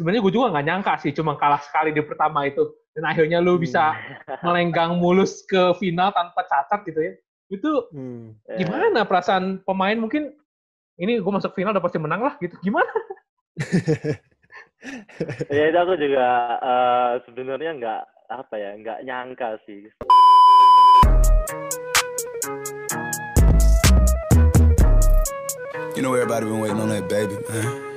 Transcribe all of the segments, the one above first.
sebenarnya gue juga nggak nyangka sih, cuma kalah sekali di pertama itu. Dan akhirnya lu bisa Hmm. melenggang mulus ke final tanpa cacat gitu ya. Itu Hmm. gimana perasaan pemain mungkin ini gue masuk final udah pasti menang lah gitu. Gimana? ya itu aku juga eh, sebenarnya nggak apa ya nggak nyangka sih You know everybody been waiting on that baby, man.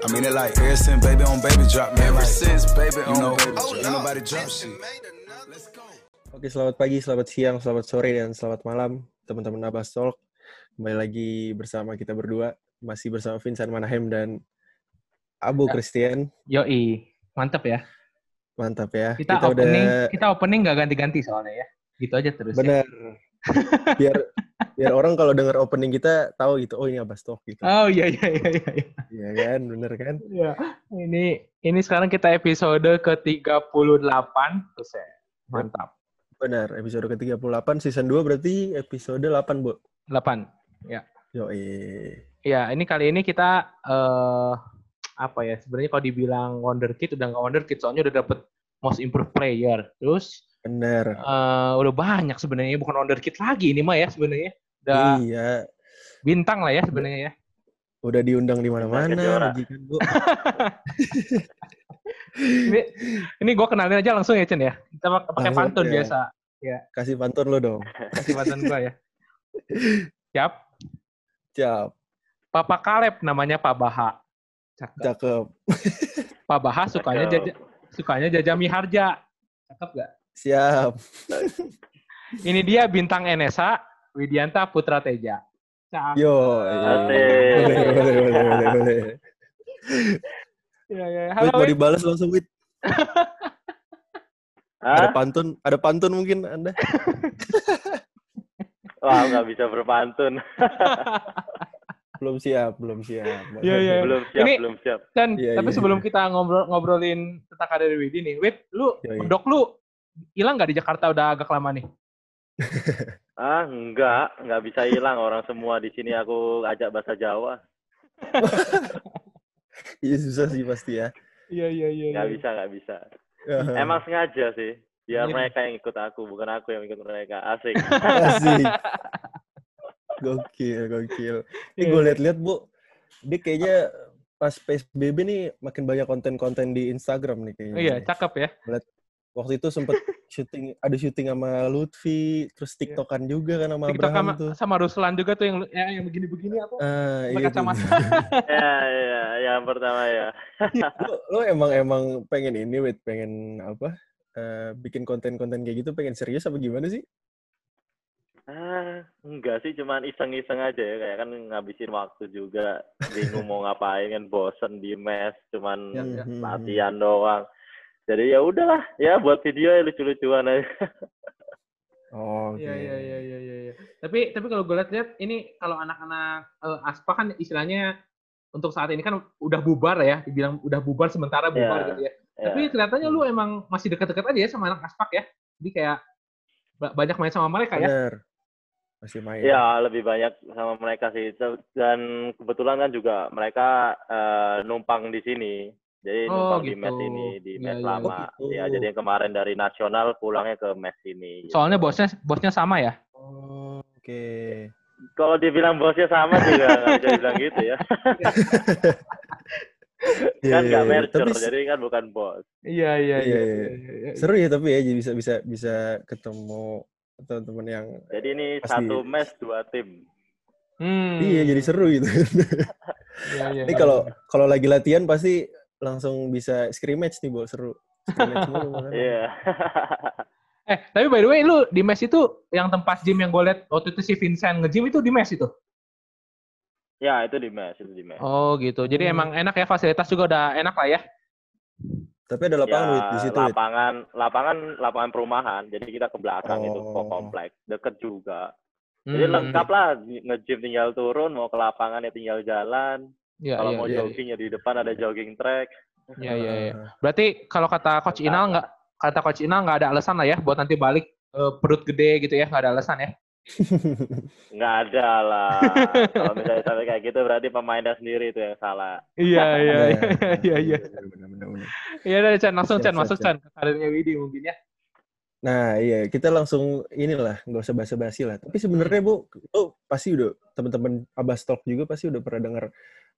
I mean it like ever since baby on baby drop, man. Ever since baby on know, baby drop. Ain't nobody drop shit. Let's go. Oke, selamat pagi, selamat siang, selamat sore, dan selamat malam teman-teman Abbas Talk. Kembali lagi bersama kita berdua, masih bersama Vincent Manahem dan Abu Ya. Christian. Yoi, mantep ya. Mantap ya. Kita, opening, kita opening nggak ganti-ganti soalnya ya. Gitu aja terus. ya. Biar biar orang kalau dengar opening kita tahu gitu, oh ini Abbas Talk gitu. Oh iya iya iya iya. iya. Iya kan, bener kan? Iya. Ini ini sekarang kita episode ke-38. Terus ya. Mantap. Benar, episode ke-38 season 2 berarti episode 8, Bu. 8. Yoi. Ya, ini kali ini kita eh apa ya? Sebenarnya kalau dibilang wonderkid udah nggak wonderkid soalnya udah dapet most improved player. Terus Bener. eh udah banyak sebenarnya bukan wonderkid lagi ini mah ya sebenarnya. Udah Iya, bintang lah ya sebenarnya ya. udah diundang di mana-mana, majikan. Ini ini gue kenalin aja langsung ya Chen ya. Kita pak- pakai Langsung, pantun ya. biasa. Kasih pantun lo dong. Kasih pantun gue ya. Siap. Siap, Papa Kaleb namanya Pak Baha. Cakep. cakep. Pak Baha sukanya Cakep. jaja, sukanya jajami harja. Cakep gak? Siap. Ini dia bintang NSA, Widianta Putra Teja. Cakep. Yo, Asik. boleh, boleh, boleh, boleh, boleh. Ya, ya. Wait, Halo, mau Wid. dibalas langsung, Wit. Ada pantun, ada pantun mungkin Anda? Wah, nggak bisa berpantun. Belum siap, belum siap. Iya, iya. belum siap, Ini- belum siap. Dan Iya, tapi iya. sebelum kita ngobrol ngobrolin tentang karir Widi nih, Wid, lu Iya, iya. dok lu hilang nggak di Jakarta udah agak lama nih? Ah, enggak, nggak bisa hilang orang semua di sini aku ajak bahasa Jawa. Iya, susah sih pasti ya. Iya iya iya. Nggak bisa, nggak bisa. Emang sengaja sih, biar Iya. mereka yang ikut aku, bukan aku yang ikut mereka. Asik. Asik. Gokil, gokil. Ini Iya, gue iya. liat-liat, Bu. Dia kayaknya pas PSBB nih makin banyak konten-konten di Instagram nih kayaknya. Iya, cakep ya. Waktu itu sempet syuting, ada syuting sama Lutfi, terus Iya. TikTokan juga kan sama TikTok Abraham sama, tuh. sama Ruslan juga tuh yang ya, yang begini-begini apa? Pakai iya kacamata. ya, ya, yang pertama ya. lo, lo emang emang pengen ini wait pengen apa eh, bikin konten-konten kayak gitu pengen serius apa gimana sih Ah, enggak sih, cuman iseng-iseng aja ya. Kayak kan ngabisin waktu juga. Bingung mau ngapain kan, bosen di mes. Cuman Ya, ya. Latihan doang. Jadi ya udahlah, ya buat video ya lucu-lucuan aja. oh oke Iya iya iya iya iya. iya. Tapi tapi kalau gue lihat-lihat ini kalau anak-anak eh, Aspa kan istilahnya untuk saat ini kan udah bubar ya, dibilang udah bubar sementara bubar Iya. gitu ya. Ya. Tapi kelihatannya lu emang masih dekat-dekat aja ya sama anak Aspak ya. Jadi kayak ba- banyak main sama mereka ya. bener masih main Ya, lebih banyak sama mereka sih. Dan kebetulan kan juga mereka eh, numpang di sini. Jadi Oh, numpang di gitu. mes ini, di Iya, mes iya. lama. Oh, gitu. Ya, jadi yang kemarin dari nasional pulangnya ke mes ini. gitu. Soalnya bosnya bosnya sama ya. Oh, oke Kalau dibilang bosnya sama juga nggak bisa bilang gitu ya. Iya, kan iya, nggak iya. merger, tapi jadi kan bukan bos. Iya iya Iya, iya. iya. iya. seru ya tapi ya jadi bisa bisa bisa ketemu teman-teman yang Jadi ini Pasti. satu mes dua tim. Hmm. iya jadi seru gitu Iya, iya, ini kalau kalau lagi latihan pasti langsung bisa scrimmage nih bu seru. Iya. Eh, tapi by the way lu di mes itu yang tempat gym yang gue liat waktu itu si Vincent nge-gym itu di mes itu. ya, itu di mes, itu di mes. Oh gitu. Jadi Hmm. emang enak ya fasilitas juga udah enak lah ya. tapi ada lapangan ya, Wit, di situ lapangan, lapangan, lapangan perumahan. Jadi kita ke belakang itu ke Oh. komplek, deket juga. Jadi Hmm. lengkap lah, nge-gym tinggal turun, mau ke lapangan ya tinggal jalan. Iya, Kalau iya, mau iya, jogging ya di depan ada jogging track. Iya, iya, iya. Ah, Berarti kalau kata Coach Inal nggak kata Coach Inal nggak ada alasan lah ya buat nanti balik eh, perut gede gitu ya nggak ada alasan ya. Nggak ada lah. Kalau misalnya sampai kayak gitu berarti pemainnya sendiri itu yang salah. Iya iya iya iya iya. Iya udah Chan langsung Chan masuk. Chan ke karirnya Widi mungkin ya. Nah, iya, kita langsung inilah, nggak usah basa-basi lah. Tapi sebenarnya Bu, lu pasti udah teman-teman Abbas Talk juga pasti udah pernah dengar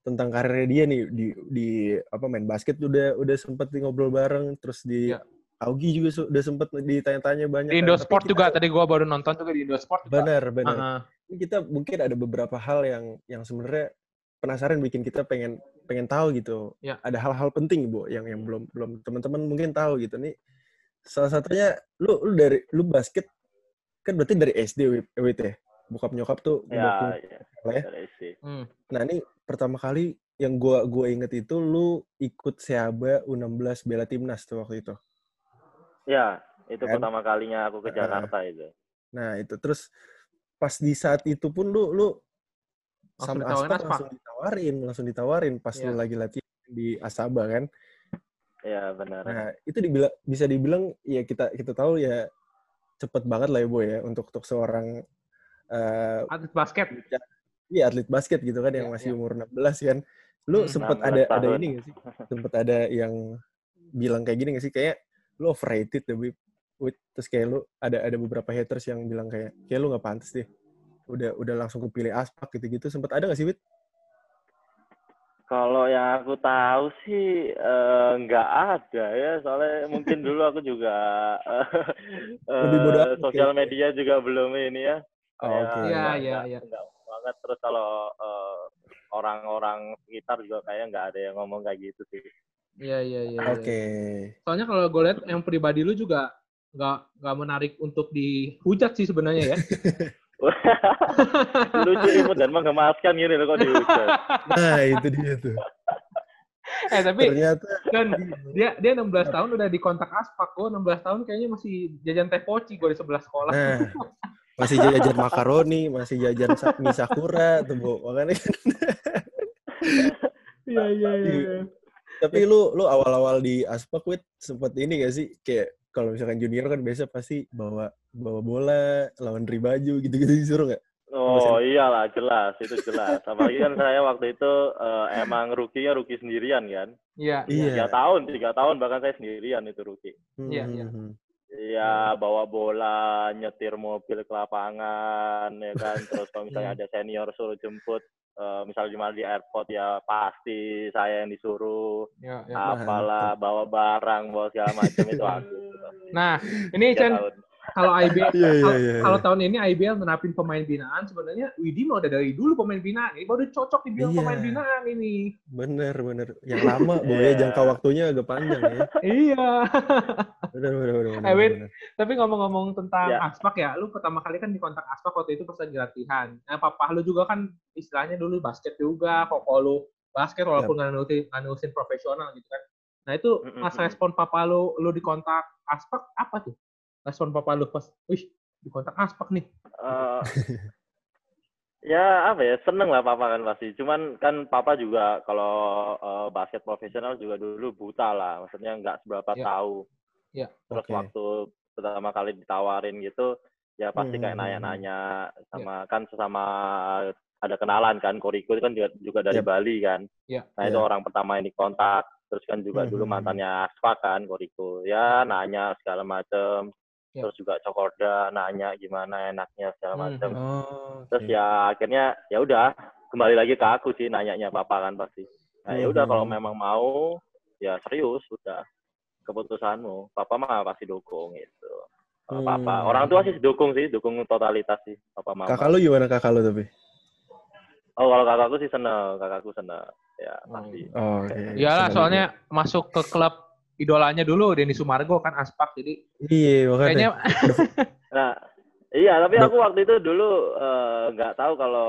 tentang karirnya dia nih di di apa main basket udah udah sempet di ngobrol bareng terus di Iya. Augie juga udah sempet ditanya-tanya banyak. Di kan. Indo Tapi Sport kita- juga tadi gua baru nonton juga di Indo Sport juga. Benar, benar. Heeh. Ini kita mungkin ada beberapa hal yang yang sebenarnya penasaran bikin kita pengen pengen tahu gitu. Ya. Ada hal-hal penting bu yang yang belum belum teman-teman mungkin tahu gitu nih. Salah satunya lu lu dari lu basket kan berarti dari SD Wit, ya. Bokap nyokap tuh Ya, ya. ya. Hmm. Nah ini pertama kali yang gua gua inget itu lu ikut Seaba U16 bela timnas tuh waktu itu. Ya, itu Kan? pertama kalinya aku ke. Jakarta itu. Nah itu terus pas di saat itu pun lu lu Langsung sama ditawarin Aspak Aspak. langsung ditawarin, langsung ditawarin pas Iya. lu lagi latihan di Asaba kan. Ya, benar. Nah itu dibilang bisa dibilang ya kita kita tahu ya cepet banget lah ya boy ya untuk untuk seorang eh Atlet basket. Iya atlet basket gitu kan yang Iya, masih iya. umur 16 kan. Lu Hmm, sempet 16 ada ada tahun. ini gak sih? Sempet ada yang bilang kayak gini gak sih? Kayak lu overrated deh. Wit. Terus kayak lu ada ada beberapa haters yang bilang kayak kayak lu nggak pantas deh. Udah udah langsung kepilih aspak gitu-gitu. Sempet ada gak sih, Wit? Kalau yang aku tahu sih eh, nggak ada ya, soalnya mungkin dulu aku juga eh, eh, amat sosial media juga belum ini ya. Oh, oke. Iya, nggak- iya, nggak- iya. nggak banget. Terus kalau eh, orang-orang sekitar juga kayaknya nggak ada yang ngomong kayak gitu sih. Iya iya iya. Oke. iya. Soalnya kalau gue lihat yang pribadi lu juga nggak nggak menarik untuk dihujat sih sebenarnya ya. Lucu imut dan menggemaskan gini loh kok dihujat. Nah, itu dia tuh. eh tapi Ternyata dan dia dia 16 tahun udah di kontak aspak gue 16 tahun kayaknya masih jajan teh poci gue di sebelah sekolah. nah masih jajan makaroni, masih jajan mie sakura tuh, Bu. Makanya kan Iya iya iya. iya. Tapi lu lu awal-awal di Aspak Wit sempet ini gak sih kayak kalau misalkan junior kan biasa pasti bawa bawa bola, laundry baju gitu-gitu disuruh nggak? Oh iyalah jelas itu jelas. Apalagi kan saya waktu itu eh, emang rookie-nya rookie sendirian kan. Iya. Tiga tahun, tiga tahun bahkan saya sendirian itu rookie. Iya, iya. Hmm. Iya, bawa bola, nyetir mobil ke lapangan, ya kan. Terus kalau misalnya ada senior suruh jemput, eh, misalnya di mana di airport ya pasti saya yang disuruh. Iya, iya. Apalah, bawa barang, bawa segala macam itu aku. Nah, ini Chen. Kalau IBL Iya, iya, kalau, iya, kalau tahun ini IBL nerapin pemain binaan sebenarnya Widi mau udah dari dulu pemain binaan ini baru cocok dibilang Iya. pemain binaan ini Bener bener. Yang lama, ya Iya. jangka waktunya agak panjang ya. iya Bener bener bener. bener, Eh, Wit. bener. tapi ngomong-ngomong tentang Ya. aspak ya lu pertama kali kan di kontak aspak waktu itu pas lagi latihan nah papa lu juga kan istilahnya dulu basket juga koko lu basket walaupun nggak nurutin nggak nurutin profesional gitu kan nah itu pas mm-mm. respon papa lu lu di kontak aspak apa tuh respon papa lu pas wih di kontak aspak nih Eh, ya apa ya seneng lah papa kan pasti cuman kan papa juga kalau eh, basket profesional juga dulu buta lah maksudnya nggak seberapa Ya. tahu Ya. terus Oke. waktu pertama kali ditawarin gitu ya pasti kayak Hmm. nanya-nanya sama kan sesama ada kenalan kan Koriko itu kan juga, juga dari Yap. Bali kan Ya. nah itu Ya. orang pertama yang dikontak terus kan juga dulu Hmm. mantannya Aspa kan Koriko ya nanya segala macem Ya. terus juga Cokorda nanya gimana enaknya segala Hmm. macem Oh. terus ya akhirnya ya udah kembali lagi ke aku sih nanyanya papa kan pasti nah ya udah kalau Mhm. memang mau ya serius udah keputusanmu papa mah pasti dukung gitu Kalau papa Hmm. orang tua sih dukung sih dukung totalitas sih papa mama Kakak lu gimana kakak lu tapi? oh kalau kakakku sih seneng kakakku seneng ya pasti Oh, oke. Iyalah, soalnya masuk ke klub idolanya dulu Denny Sumargo kan aspak jadi. Iya, makanya. kayaknya nah iya tapi aku waktu itu dulu eh, nggak tahu kalau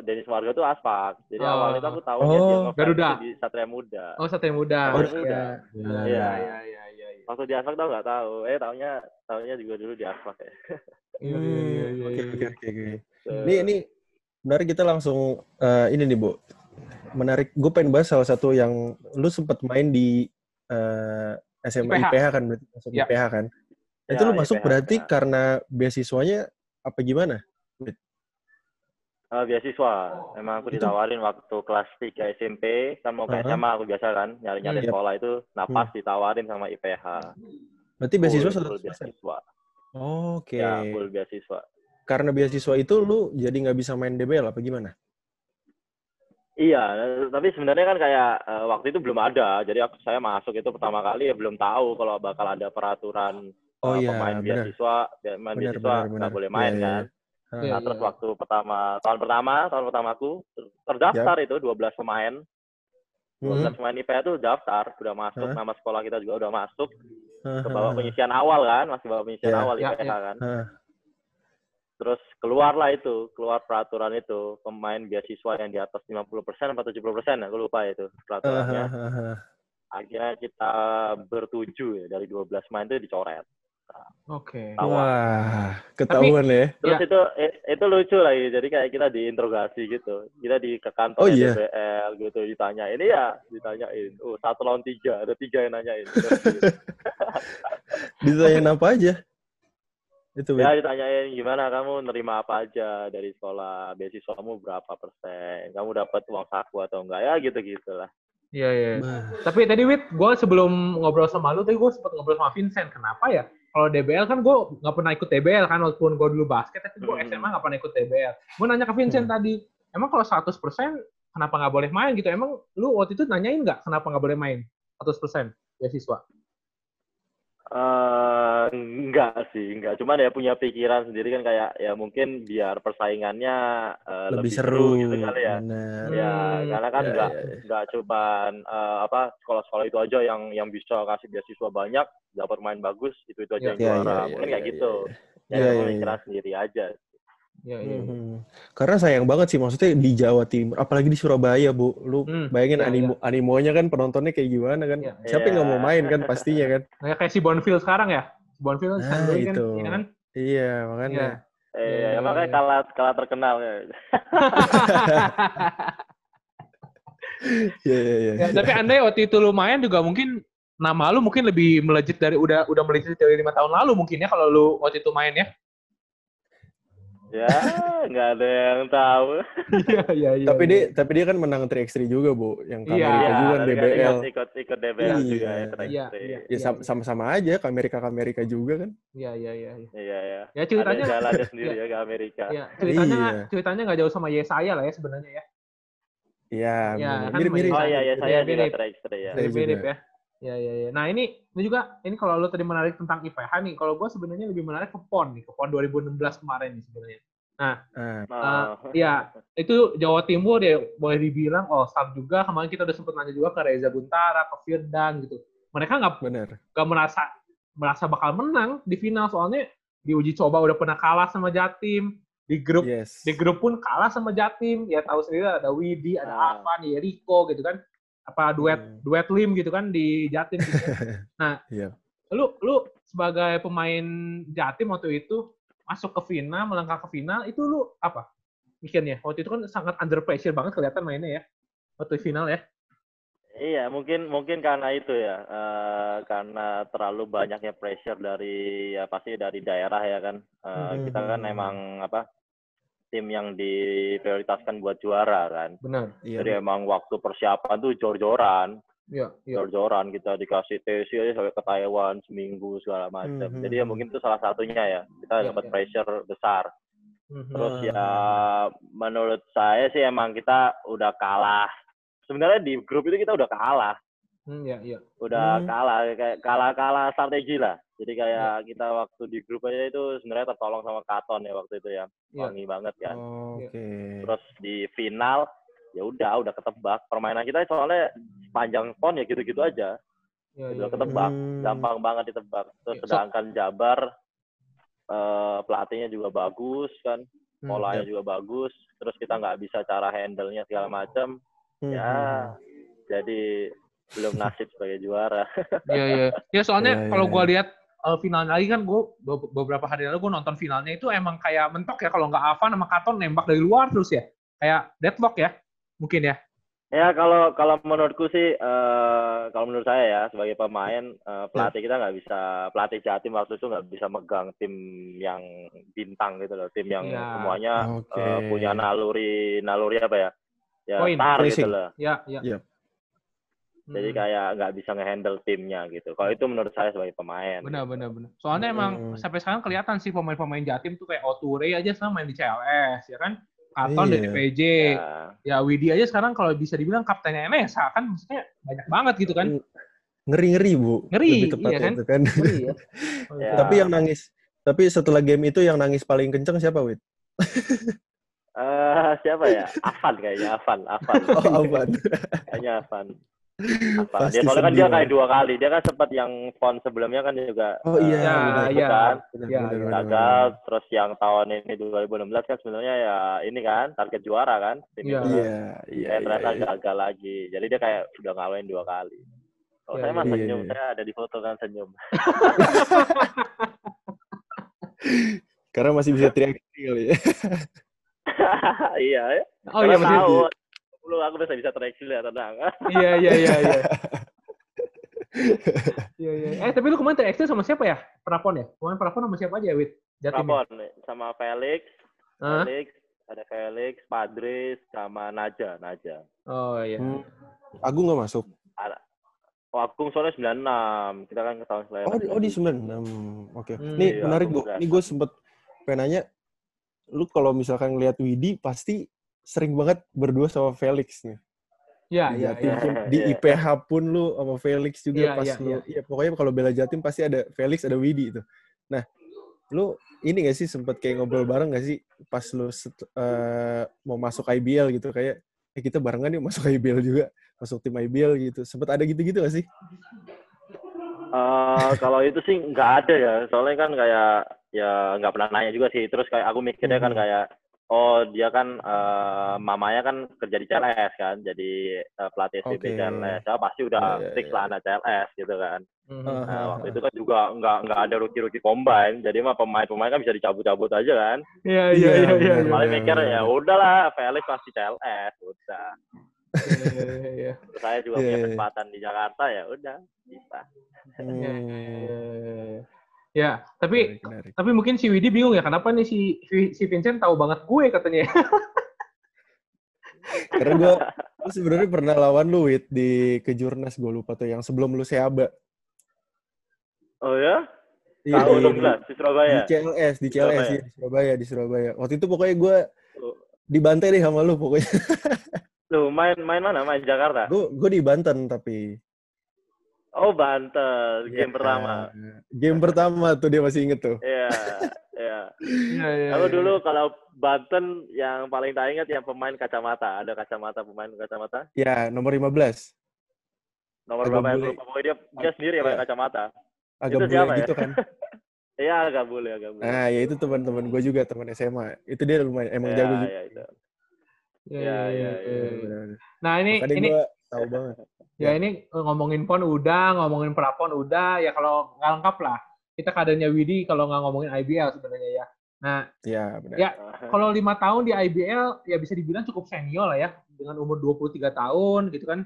Denis Warga itu aspak jadi Oh. awalnya itu aku tahu Oh, dia Garuda. di Satria Muda oh Satria Muda. Oh, Iya. Muda. Iya Iya. iya iya iya iya. waktu di aspak tau nggak tahu eh tahunya tahunya juga dulu di aspak ya Iya iya. Oke, oke, oke. Ini ini menarik kita langsung eh, ini nih, Bu. Menarik. Gue pengen bahas salah satu yang lu sempat main di eh, SMA IPH. IPH, kan berarti masuk Ya. IPH kan. Itu Ya, lu masuk IPH, berarti IPH. karena beasiswanya apa gimana? Eh, beasiswa. Emang aku Itu- ditawarin waktu kelas 3 SMP, kan mau ke Aha. SMA aku biasa kan, nyari-nyari Hmm. sekolah itu. Nah, pas ditawarin sama IPH. Berarti beasiswa 100%. beasiswa. Oke. Ya, full beasiswa. Karena beasiswa itu lu jadi nggak bisa main DBL apa gimana? Iya, tapi sebenarnya kan kayak eh, waktu itu belum ada. Jadi aku saya masuk itu pertama kali ya belum tahu kalau bakal ada peraturan Oh eh, iya, pemain benar. beasiswa, be- main Benar, beasiswa benar, nggak boleh Iya, main iya, kan. Iya. Nah, terus waktu pertama tahun pertama, tahun pertamaku ter- terdaftar itu 12 pemain. 12 Mhm. pemain IPA itu daftar, udah masuk, Hah? nama sekolah kita juga udah masuk ke bawah penyisian awal kan, masih bawah penyisian Iya. awal Ya, IPH ya. kan. Hah. Terus keluarlah itu, keluar peraturan itu, pemain beasiswa yang di atas 50% atau 70% aku lupa itu peraturannya. Akhirnya kita bertujuh ya, dari 12 pemain itu dicoret. Oke. Tahu. Wah, ketahuan ya. Terus Ya. itu itu lucu lagi, jadi kayak kita diinterogasi gitu. Kita di ke kantor Oh, iya? DBL gitu, ditanya ini ya, ditanyain. Oh, satu lawan tiga, ada tiga yang nanyain. Gitu. Ditanyain apa aja? Itu ya ditanyain gimana kamu nerima apa aja dari sekolah, beasiswamu berapa persen, kamu dapat uang saku atau enggak ya gitu gitulah. Iya, iya. Bah, Tapi tadi Wit, gue sebelum ngobrol sama lu, tadi gue sempat ngobrol sama Vincent. Kenapa ya? Kalau DBL kan gue nggak pernah ikut DBL kan, walaupun gue dulu basket, tapi gue Hmm. SMA nggak pernah ikut DBL. Gue nanya ke Vincent Hmm. tadi, emang kalau 100% kenapa nggak boleh main gitu? Emang lu waktu itu nanyain nggak kenapa nggak boleh main 100% beasiswa? Eh enggak sih, enggak. Cuman ya punya pikiran sendiri kan kayak ya mungkin biar persaingannya eh, lebih seru. gitu kali ya. Benar. Ya, Hmm, karena kan ya, enggak ya, ya. enggak cuman eh, apa sekolah-sekolah itu aja yang yang bisa kasih beasiswa banyak, dapat main bagus, itu itu aja Ya, yang ya, juara. ya, mungkin ya, kayak ya, gitu. ya. Ya, Ya, ya, ya, pemikiran sendiri aja. Iya. Mhm. Karena sayang banget sih maksudnya di Jawa Timur, apalagi di Surabaya, Bu. Lu Hmm, bayangin iya, animo animonya kan penontonnya kayak gimana kan? Iya. Siapa yang nggak mau main kan pastinya kan? Nah, kayak si Bonfil sekarang ya. Bonfil Nah, kan, kan, itu. iya kan? Iya, makanya. Iya. Eh, Iya, ya, iya, makanya iya. kalah kalah terkenal ya. Iya, iya, iya. ya, tapi andai waktu itu lumayan juga mungkin nama lu mungkin lebih melejit dari udah udah melejit dari lima tahun lalu mungkin ya kalau lu waktu itu main ya. Ya, nggak ada yang tahu. Iya iya iya. Tapi iya. dia tapi dia kan menang 3x3 juga, Bu. Yang ke Iya. Amerika juga kan DBL. ikut ikut ikut DBL Iya. juga ya. Iya, Track iya, Day. iya. Ya sam- sama-sama aja ke Amerika ke Amerika juga kan. Iya iya iya. iya. Iya ya. Ya ceritanya Ada jalannya sendiri ya ke Amerika. ya, ceritanya Iya. ceritanya nggak jauh sama Yesaya lah ya sebenarnya ya. Iya, Iya, bener. kan mirip-mirip. Oh iya ya Iya, saya juga mirip. track day ya. Saya Mirip-mirip juga. ya. Ya ya ya. Nah ini ini juga ini kalau lu tadi menarik tentang IPH nih, kalau gue sebenarnya lebih menarik ke PON nih, ke PON 2016 kemarin nih sebenarnya. Ah, Nah, Iya, itu Jawa Timur ya boleh dibilang oh start juga. Kemarin kita udah sempet nanya juga ke Reza Guntara, ke Firdan gitu. Mereka nggak nggak merasa merasa bakal menang di final soalnya di uji coba udah pernah kalah sama Jatim di grup Yes. di grup pun kalah sama Jatim ya tahu sendiri ada Widi ada Ah. Avan ya Rico gitu kan apa duet Hmm. duet lim gitu kan di Jatim gitu. nah Iya. lu lu sebagai pemain Jatim waktu itu masuk ke final melangkah ke final itu lu apa mikirnya waktu itu kan sangat under pressure banget kelihatan mainnya ya waktu final ya Iya, mungkin mungkin karena itu ya, eh, karena terlalu banyaknya pressure dari ya pasti dari daerah ya kan. Eh, Mhm. Kita kan emang apa tim yang diprioritaskan buat juara kan. benar Iya. Jadi emang waktu persiapan tuh jor-joran, iya iya jor-joran kita dikasih TC aja sampai ke Taiwan seminggu segala macam. Mhm. Jadi ya mungkin itu salah satunya ya. Kita Iya, dapat iya. pressure besar. Mhm. Terus ya menurut saya sih emang kita udah kalah. Sebenarnya di grup itu kita udah kalah. Hmm, iya iya udah Hmm. kalah kayak kalah-kalah strategi lah. Jadi kayak kita waktu di grup aja itu sebenarnya tertolong sama Katon ya waktu itu ya. Iya. Wangi banget kan. Oke. Terus di final ya udah udah ketebak. Permainan kita soalnya sepanjang pon ya gitu-gitu aja. iya iya Udah ketebak. Hmm. Gampang banget ditebak. Terus so- sedangkan Jabar eh, pelatihnya juga bagus kan. Hmm, Polanya juga bagus. Terus kita nggak bisa cara handle-nya segala macam. Mhm. Ya jadi belum nasib sebagai juara. Iya iya. Ya soalnya iya, kalau iya. gue lihat uh, final lagi kan gue beberapa hari lalu gue nonton finalnya itu emang kayak mentok ya kalau nggak Avan sama Katon nembak dari luar terus ya. Kayak deadlock ya mungkin ya. Ya kalau kalau menurutku sih eh kalau menurut saya ya sebagai pemain eh, pelatih kita nggak bisa pelatih Jatim waktu itu nggak bisa megang tim yang bintang gitu loh tim yang Iya. semuanya Oke. eh, punya naluri naluri apa ya ya Poin, star gitu pressing. loh Ya, ya. Iya. Jadi Hmm. kayak nggak bisa ngehandle timnya gitu kalau itu menurut saya sebagai pemain Benar, benar, benar. Soalnya emang Hmm. sampai sekarang kelihatan sih pemain-pemain Jatim tuh kayak Oture aja sekarang main di CLS, ya kan? Katon di Iya. PJ. ya, Ya Widi aja sekarang kalau bisa dibilang kaptennya NSA kan maksudnya banyak banget gitu kan. Ngeri-ngeri, Bu. Ngeri, Lebih tepatnya iya kan? itu kan. Ngeri ya. Ya. Tapi yang nangis, tapi setelah game itu yang nangis paling kenceng siapa, Wit? Eh, siapa ya Avan kayaknya Avan Avan Oh, Alvan. kayaknya Avan Avan Pasti dia soalnya kan dia kayak dua kali dia kan sempat yang pon sebelumnya kan juga Oh iya, eh, Ya, benar. iya. kan Benar, Ya, benar, ya. benar, gagal terus yang tahun ini 2016 kan sebenarnya ya ini kan target juara kan tim Iya. itu. Iya, iya, Eh, iya. ternyata iya. gagal lagi jadi dia kayak sudah ngalahin dua kali kalau Iya, saya mah iya. senyum Iya, saya ada di foto kan senyum Karena masih bisa teriak kali ya. iya ya Oh iya Karena masih. tahu lu aku bisa bisa track ya tenang Iya iya iya iya. Iya iya. Eh tapi lu kemarin TXT sama siapa ya? Prapon ya? Kemarin Prapon sama siapa aja Wit? Jatim. ya? Rapon sama Felix Hah? Felix ada Felix Padres sama Naja Naja Oh iya. Hmm. Agung nggak masuk. Oh, Agung soalnya 96. Kita kan ke tahun selain. Oh, di, oh di 96. Oke. Hmm, Nih iya, menarik Bu. Nih gue sempet pengen nanya, lu kalau misalkan ngeliat Widi pasti sering banget berdua sama Felix nih. Iya Di iya Jatim iya. pun, di Iya. IPH pun lu sama Felix juga Iya, pas iya, lu, iya. iya pokoknya kalau bela Jatim pasti ada Felix, ada Widi itu. Nah, lu ini gak sih sempet kayak ngobrol bareng gak sih pas lu set- eh, mau masuk IBL gitu kayak eh kita barengan yuk masuk IBL juga, masuk tim IBL gitu. Sempet ada gitu-gitu gak sih? Eh, kalau itu sih nggak ada ya. Soalnya kan kayak ya nggak pernah nanya juga sih. Terus kayak aku mikirnya kan Mhm. kayak oh dia kan eh, mamanya kan kerja di CLS kan. Jadi eh, pelatih SPB Oke. CLS. Ya pasti udah iya, fix iya. lah anak CLS gitu kan. Ah, Nah, ah, waktu itu kan juga nggak nggak ada rookie-rookie combine. Jadi mah pemain-pemain kan bisa dicabut-cabut aja kan. Iya iya Iya, iya iya. iya. Paling mikir ya udahlah Felix pasti CLS. Udah. Iya, iya, iya. Terus saya juga punya kesempatan di Jakarta ya udah bisa. Ya, tapi menarik, menarik. tapi mungkin si Widi bingung ya kenapa nih si si Vincent tahu banget gue katanya. Karena gue gue sebenarnya pernah lawan lu Wit di kejurnas gue lupa tuh yang sebelum lu Seaba. Oh ya? Iya, Tahu di, dong lah di di Surabaya. CLS, di Di CLS Surabaya. iya, di Surabaya, di Surabaya. Waktu itu pokoknya gue Oh. dibantai deh sama lu pokoknya. Lu main main mana? Main Jakarta. Gue gue di Banten tapi. Oh Banten, game Iya. pertama. Game pertama tuh dia masih inget tuh. Iya, iya. Iya iya. Kalau iya. dulu kalau Banten yang paling tak ingat yang pemain kacamata. Ada kacamata pemain kacamata. Ya, nomor 15. Nomor Agak berapa yang bule. lupa. Pokoknya dia dia sendiri yang pakai Iya. kacamata. Agak Itu ya? gitu kan. Iya agak boleh agak boleh. Nah, ya itu teman-teman gue juga, teman SMA. Itu dia lumayan emang Iya, jago juga. iya, itu. Iya, Iya, iya, iya, iya, iya. iya. Nah ini Makanya ini gue tahu banget. Ya ini ngomongin pon udah, ngomongin prapon udah, ya kalau nggak lengkap lah. Kita kadernya Widi kalau nggak ngomongin IBL sebenarnya ya. Nah Iya, benar. Ya. kalau lima tahun di IBL ya bisa dibilang cukup senior lah ya dengan umur 23 tahun gitu kan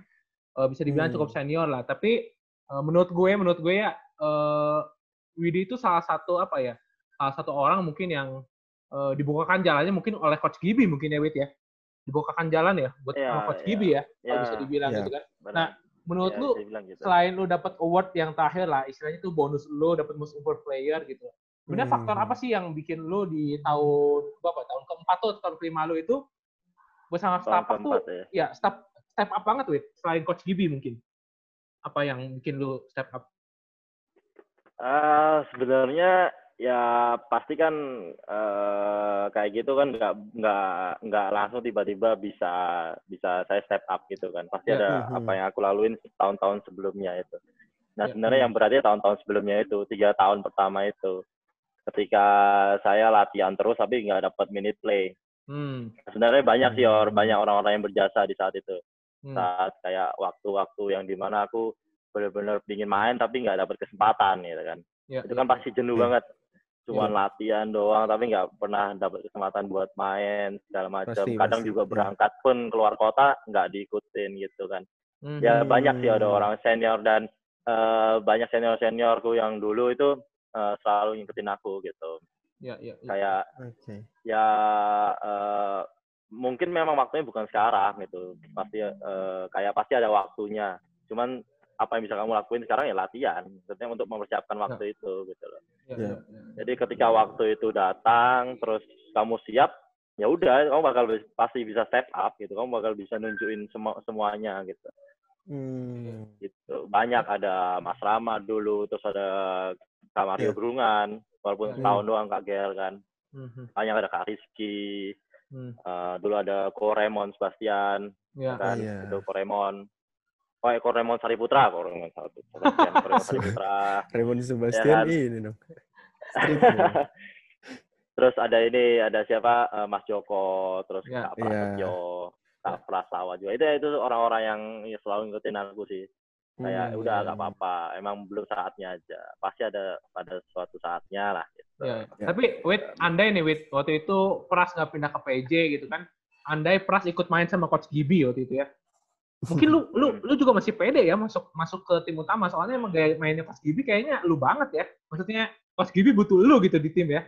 Eh, bisa dibilang Hmm. cukup senior lah. Tapi eh, menurut gue, menurut gue ya eh, Widi itu salah satu apa ya? Salah satu orang mungkin yang eh, dibukakan jalannya mungkin oleh Coach Gibi mungkin ya Wid ya. Dibukakan jalan ya buat sama Coach iya. Gibi ya, kalau Iya, bisa dibilang Iya. gitu kan. Benar. Nah, Menurut Iya, lu gitu. selain lu dapat award yang terakhir lah, istilahnya tuh bonus lu dapat most improved player gitu. Sebenarnya Hmm. faktor apa sih yang bikin lu di tahun berapa tahun keempat tuh atau tahun kelima lu itu bersama tahun staff tuh ya. ya step step up banget Wid selain coach Gibi mungkin apa yang bikin lu step up Ah, sebenarnya ya pasti kan eh, kayak gitu kan nggak nggak nggak langsung tiba-tiba bisa bisa saya step up gitu kan. Pasti Ya. ada Mhm. apa yang aku laluin tahun-tahun sebelumnya itu. Nah Ya. sebenarnya yang berarti tahun-tahun sebelumnya itu tiga tahun pertama itu ketika saya latihan terus tapi nggak dapat minute play. hmm. Sebenarnya banyak sih or Hmm. banyak orang-orang yang berjasa di saat itu. hmm. Saat kayak waktu-waktu yang di mana aku benar-benar ingin main tapi nggak dapat kesempatan gitu kan Ya, itu ya. kan pasti jenuh Iya. banget cuma Iya. latihan doang tapi nggak pernah dapat kesempatan buat main segala macam kadang pasti, juga iya. berangkat pun keluar kota nggak diikutin gitu kan Mhm. ya banyak sih ada Hmm. orang senior dan eh, banyak senior seniorku yang dulu itu eh, selalu ngikutin aku gitu Ya, ya, ya. kayak Oke. ya eh, mungkin memang waktunya bukan sekarang gitu pasti eh, kayak pasti ada waktunya cuman apa yang bisa kamu lakuin sekarang ya latihan maksudnya untuk mempersiapkan waktu itu gitu loh Ya, ya, ya. jadi ketika waktu itu datang terus kamu siap ya udah kamu bakal pasti bisa step up gitu kamu bakal bisa nunjukin semua semuanya gitu Hmm. gitu banyak ada Mas Rama dulu terus ada Kak Mario Iya. Brungan walaupun Iya. setahun doang Kak Gel kan Mhm. banyak ada Kak Rizky Hmm. eh, dulu ada Ko Raymond Sebastian Ya. kan Iya. itu Ko Raymond oh eh, Ko Raymond Sariputra Ko Raymond Sariputra Raymond Sariputra Raymond Sebastian kan? ini dong. Terus ada ini ada siapa Eh, Mas Joko terus Ya. Kak Prasetyo Kak Prastawa juga itu itu orang-orang yang ya, selalu ngikutin aku sih kayak Hmm, udah iya, nggak iya. apa-apa emang belum saatnya aja pasti ada pada suatu saatnya lah gitu. Ya, Ya. Tapi wait, andai nih wait waktu itu Pras nggak pindah ke PJ gitu kan? Andai Pras ikut main sama Coach Gibi waktu itu ya. Mungkin lu lu lu juga masih pede ya masuk masuk ke tim utama soalnya emang gaya mainnya Coach Gibi kayaknya lu banget ya. Maksudnya Coach Gibi butuh lu gitu di tim ya.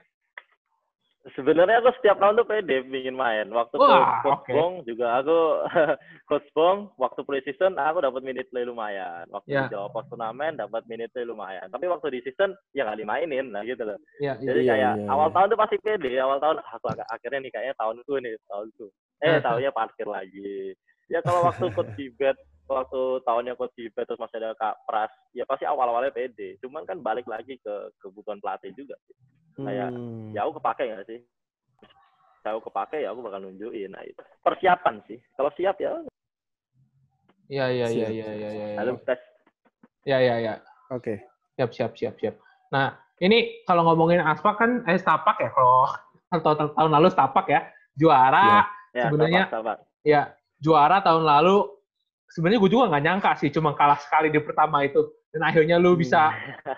Sebenarnya aku setiap tahun tuh pede ingin main. Waktu Wah, ke Coach oke. Bong juga aku Coach Bong waktu pre-season aku dapat minute play lumayan. Waktu Ya. di Jawa Pos turnamen dapat minute play lumayan. Tapi waktu di season ya nggak dimainin lah gitu loh. Iya. Jadi Iya, kayak iya, awal iya. tahun tuh pasti pede. Awal tahun ah, aku ak- akhirnya nih kayaknya tahunku nih tahunku. Eh Eh. tahunnya parkir lagi. Ya kalau waktu Coach Tibet waktu tahunnya Coach Tibet terus masih ada Kak Pras, ya pasti awal-awalnya pede. Cuman kan balik lagi ke kebutuhan pelatih juga. kayak, Hmm. Ya aku kepake nggak sih? Kalau kepake ya aku bakal nunjukin. Nah, itu. Persiapan sih. Kalau siap ya, Iya, iya, iya, iya, iya, iya. lalu tes. Iya, iya, iya. Oke. Siap, siap, siap, siap. Nah, ini kalau ngomongin Aspak kan eh Stapak ya kalau atau tahun, lalu Stapak ya juara Ya, Sebenarnya- sabar, sabar. ya juara tahun lalu sebenarnya gue juga nggak nyangka sih cuma kalah sekali di pertama itu. Dan akhirnya lu bisa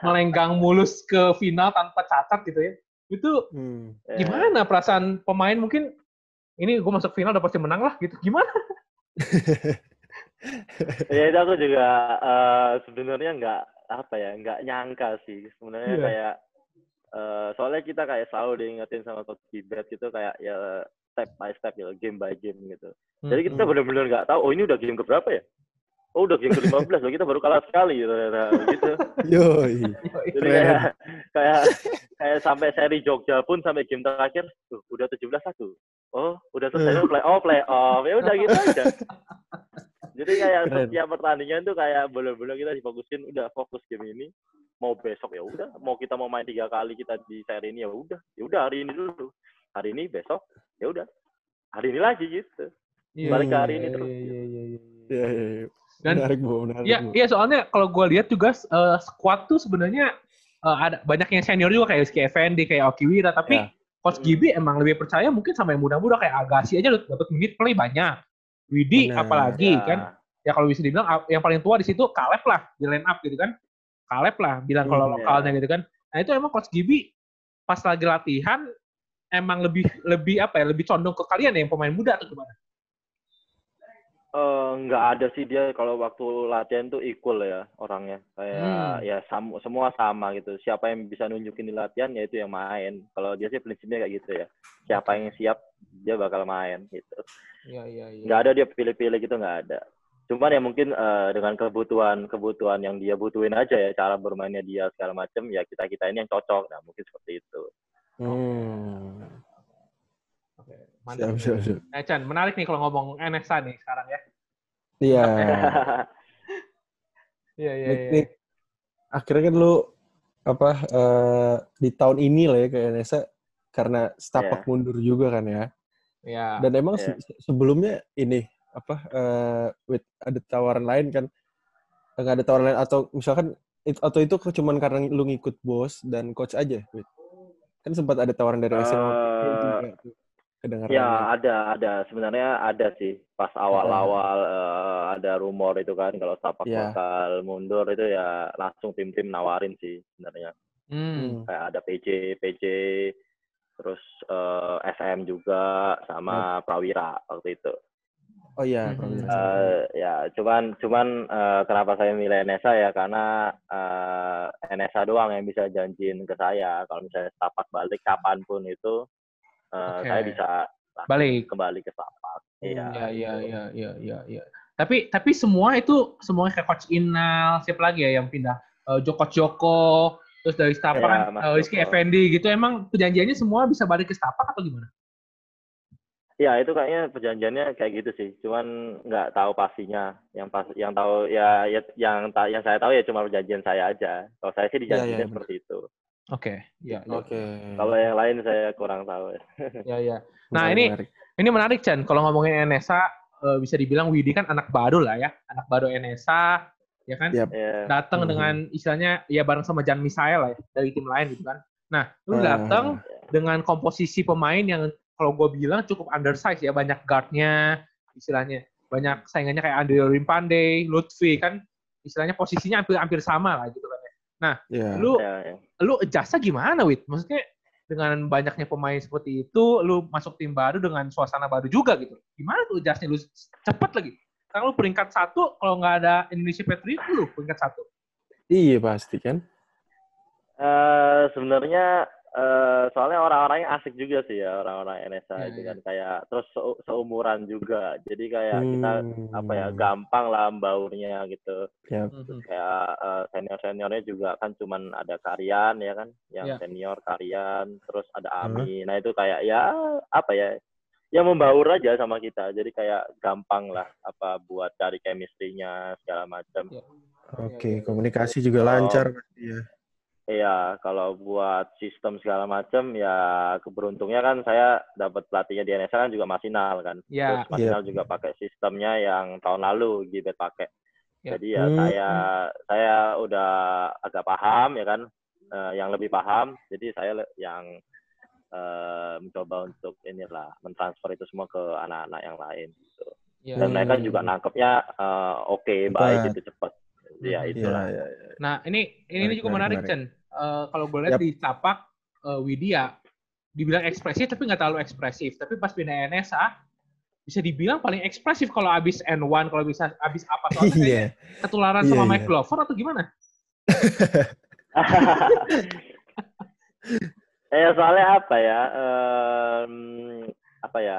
melenggang mulus ke final tanpa cacat gitu ya. Itu Hmm. Gimana perasaan pemain? Mungkin ini gue masuk final udah pasti menang lah gitu. Gimana? Ya itu aku juga eh, sebenarnya nggak apa ya nggak nyangka sih. Sebenarnya Iya. kayak eh, soalnya kita kayak selalu diingetin sama coach Gibet gitu kayak ya step by step ya game by game gitu. Jadi kita Hmm. benar-benar nggak tahu oh ini udah game keberapa ya? Oh udah game ke 15 loh kita baru kalah sekali gitu ternyata. gitu. Yoi. jadi kayak kayak kayak sampai seri Jogja pun sampai game terakhir tuh udah 17 satu. Oh udah selesai oh, play off play off ya udah gitu aja. Jadi kayak Keren. setiap pertandingan tuh kayak bener-bener kita difokusin udah fokus game ini. Mau besok ya udah. Mau kita mau main tiga kali kita di seri ini ya udah. Ya udah hari ini dulu hari ini besok ya udah hari ini lagi gitu balik ke hari ini Iya, terus iya, iya, iya, iya. Iya, iya, iya. Dan- menarik, Bu. Menarik, Iya, Bu. iya soalnya kalau gue lihat juga eh, squad tuh sebenarnya eh, ada banyak yang senior juga kayak Rizky Effendi, kayak Okiwira, tapi Ya. Coach Gibi emang lebih percaya mungkin sama yang muda-muda kayak Agassi aja dapat menit play banyak. Widi Benar. apalagi Ya. kan ya kalau bisa dibilang yang paling tua di situ Kaleb lah di line up gitu kan. Kaleb lah bilang kalau Hmm, lokalnya ya. gitu kan. Nah itu emang Coach Gibi pas lagi latihan emang lebih lebih apa ya lebih condong ke kalian ya yang pemain muda atau gimana? Eh, nggak ada sih dia kalau waktu latihan tuh equal ya orangnya. Kayak Hmm. ya sam- semua sama gitu. Siapa yang bisa nunjukin di latihan ya itu yang main. Kalau dia sih prinsipnya kayak gitu ya. Siapa yang siap dia bakal main gitu. Iya iya iya. nggak ada dia pilih-pilih gitu nggak ada. Cuman ya mungkin eh, dengan kebutuhan kebutuhan yang dia butuhin aja ya cara bermainnya dia segala macam ya kita kita ini yang cocok. Nah mungkin seperti itu Hmm. Oke, Siap, mantap. siap, siap. Eh Chan, menarik nih kalau ngomong NSA nih sekarang ya. Iya. Iya iya iya. Akhirnya kan lu apa eh, di tahun ini lah ya ke NSA karena Stapak Iya. mundur juga kan ya. Iya. Dan emang Iya. se- sebelumnya ini apa eh wait, ada tawaran lain kan? Enggak ada tawaran lain atau misalkan it- atau itu cuman karena lu ngikut bos dan coach aja, wait. Kan sempat ada tawaran dari SNO juga tuh. Kedengaran. Ya ada ada sebenarnya ada sih pas awal-awal eh, ada rumor itu kan kalau Stapak Ya. bakal mundur itu ya langsung tim-tim nawarin sih sebenarnya. Hmm. kayak ada PJ, PJ, terus eh, SM juga sama Prawira waktu itu. Oh iya. Prawira. Eh, ya, cuman cuman eh, kenapa saya milih NSA ya karena eh, NSA doang yang bisa janjiin ke saya kalau misalnya setapak balik kapan pun itu eh, Oke. saya bisa Balik. kembali ke setapak. Iya. Iya, iya, iya, iya, iya, iya. Tapi tapi semua itu semuanya kayak coach Inal, siapa lagi ya yang pindah? Eh, Joko Joko, terus dari Stapak Iya, kan Rizky Joko. Effendi gitu. Emang perjanjiannya semua bisa balik ke Stapak atau gimana? Ya itu kayaknya perjanjiannya kayak gitu sih, cuman nggak tahu pastinya. Yang pas, yang tahu ya, ya yang ta- yang saya tahu ya cuma perjanjian saya aja. Kalau saya sih dijanjinya iya, seperti itu. Oke, iya, iya. Oke. Kalau yang lain saya kurang tahu. ya. Iya, iya. Nah, ini- menarik. Ini menarik Chan, kalau ngomongin NSA eh, bisa dibilang Widi kan anak baru lah ya, anak baru NSA, ya kan? Yap. Ya. Datang Mhm. dengan istilahnya ya bareng sama Jan Misael lah ya, dari tim lain gitu kan. Nah, lu Ah. datang dengan komposisi pemain yang kalau gue bilang cukup undersize ya, banyak guardnya, istilahnya banyak saingannya kayak Andre Rimpande, Lutfi kan, istilahnya posisinya hampir hampir sama lah gitu kan. ya. Iya. Lu Ya, ya. lu adjustnya gimana, Wid? Maksudnya dengan banyaknya pemain seperti itu, lu masuk tim baru dengan suasana baru juga gitu. Gimana tuh adjustnya lu cepet lagi? Sekarang lu peringkat satu, kalau nggak ada Indonesia Patriot, lu peringkat satu. Iya pasti kan. Eh, sebenarnya eh, soalnya orang-orangnya asik juga sih ya orang-orang NSA Iya, itu iya. kan kayak terus se- seumuran juga. Jadi kayak kita Hmm. apa ya gampang lah baurnya gitu. Yap. Mhm. kayak senior seniornya juga kan cuman ada Karyan ya kan yang Ya. senior Karyan terus ada Hmm. Ami nah itu kayak ya apa ya ya membaur aja sama kita jadi kayak gampang lah apa buat cari chemistry-nya segala macam Ya. Oke, iya. komunikasi juga Oh. lancar pasti ya. Iya, kalau buat sistem segala macam ya keberuntungnya kan saya dapat pelatihnya di NSA kan juga Masinal kan. Ya. Terus Masinal juga pakai sistemnya yang tahun lalu Gibet pakai. Ya. Jadi ya Hmm. saya saya udah agak paham ya kan, eh, yang lebih paham. Jadi saya yang eh, mencoba untuk inilah mentransfer itu semua ke anak-anak yang lain. Gitu. Ya. Dan mereka Hmm. juga nangkepnya eh, oke, Cepat. baik gitu cepat. Ya Hmm. itulah. Iya, iya. Nah, ini ini Menarik, juga menarik, menarik, Chen. Eh, kalau gue lihat Yap. di tapak eh, Widya dibilang ekspresif tapi nggak terlalu ekspresif. Tapi pas pindah NSA bisa dibilang paling ekspresif kalau abis N1, kalau bisa abis apa soalnya Iya. kayaknya ketularan Iya, sama iya. Mike Glover atau gimana? eh soalnya apa ya? em, apa ya?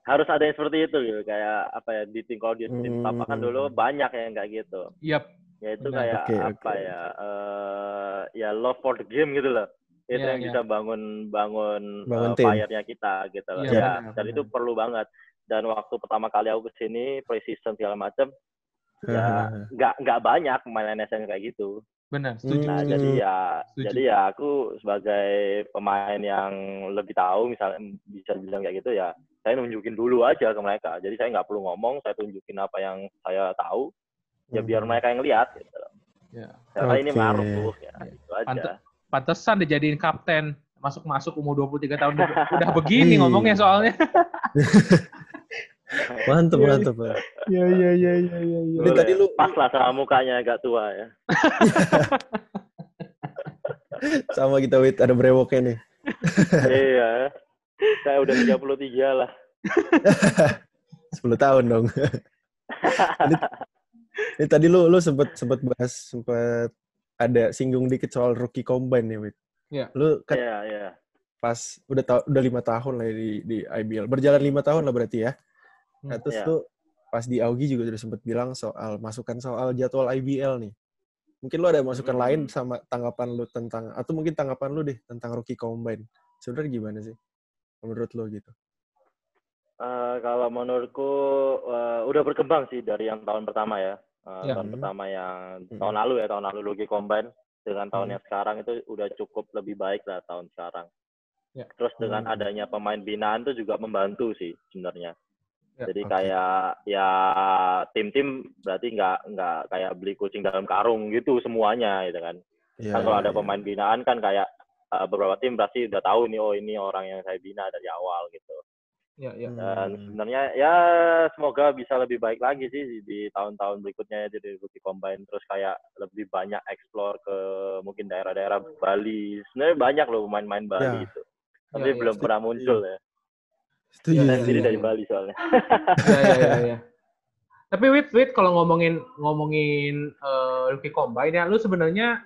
Harus ada yang seperti itu gitu kayak apa ya di tim kalau di tim Hmm. apa kan dulu banyak yang kayak gitu. Yap. Ya itu Benar. kayak Oke, apa oke. ya? eh ya love for the game gitu loh. Itu Iya, yang iya. bisa bangun bangun, Bangun eh, tim. fire-nya kita gitu loh. Iya, ya, benar, dan benar. itu perlu banget. Dan waktu pertama kali aku ke sini pre-season segala macam, ya nggak nggak banyak pemain NSN kayak gitu. Benar, setuju. Nah, Hmm. jadi ya Setuju. jadi ya aku sebagai pemain yang lebih tahu misalnya bisa bilang kayak gitu ya, saya nunjukin dulu aja ke mereka. Jadi saya nggak perlu ngomong, saya tunjukin apa yang saya tahu. Ya biar Hmm. mereka yang lihat gitu. Ya. Karena ini Oke. ngaruh ya, Ya. itu aja. Pante- Pantesan dijadiin kapten. Masuk-masuk umur 23 tahun udah, begini ngomongnya soalnya. Mantep, Iya, mantep. Iya, iya, iya, iya, iya. Ini Boleh. tadi lu pas lah sama mukanya agak tua ya. sama kita wait ada brewoknya nih. iya. Saya udah 33 lah. 10 tahun dong. ini, ini tadi lu lu sempet sempet bahas sempet ada singgung dikit soal rookie combine nih, Wit. Iya. Lu kan Iya, iya. pas udah ta- udah lima tahun lah ya di di IBL. Berjalan lima tahun lah berarti ya. Nah, Hmm, terus iya. tuh pas di Augie juga udah sempet bilang soal masukan soal jadwal IBL nih. Mungkin lu ada masukan Hmm. lain sama tanggapan lu tentang atau mungkin tanggapan lu deh tentang rookie combine. Sebenarnya gimana sih? Menurut lu gitu. Eh, kalau menurutku eh, udah berkembang sih dari yang tahun pertama ya. Eh, Ya. Tahun Hmm. pertama yang Hmm. tahun lalu ya tahun lalu Lugi Combine dengan tahun Hmm. yang sekarang itu udah cukup lebih baik lah tahun sekarang. Ya. Terus dengan Hmm. adanya pemain binaan itu juga membantu sih sebenarnya. Ya, Jadi oke. kayak ya tim-tim berarti nggak nggak kayak beli kucing dalam karung gitu semuanya gitu kan. Iya, kan kalau iya, ada iya. pemain binaan kan kayak uh, beberapa tim pasti udah tahu nih oh ini orang yang saya bina dari awal gitu. Ya, ya. Dan Hmm. sebenarnya ya semoga bisa lebih baik lagi sih di- tahun-tahun berikutnya ya jadi rookie combine terus kayak lebih banyak explore ke mungkin daerah-daerah Bali. Sebenarnya banyak loh pemain-pemain Bali Ya. itu. Ya, Tapi ya, belum setuju. pernah muncul ya. Setuju. Iya, Saya iya, sendiri iya. dari Bali soalnya. ya, ya, ya, ya. Tapi wait, wait kalau ngomongin ngomongin eh, rookie combine ya, lu sebenarnya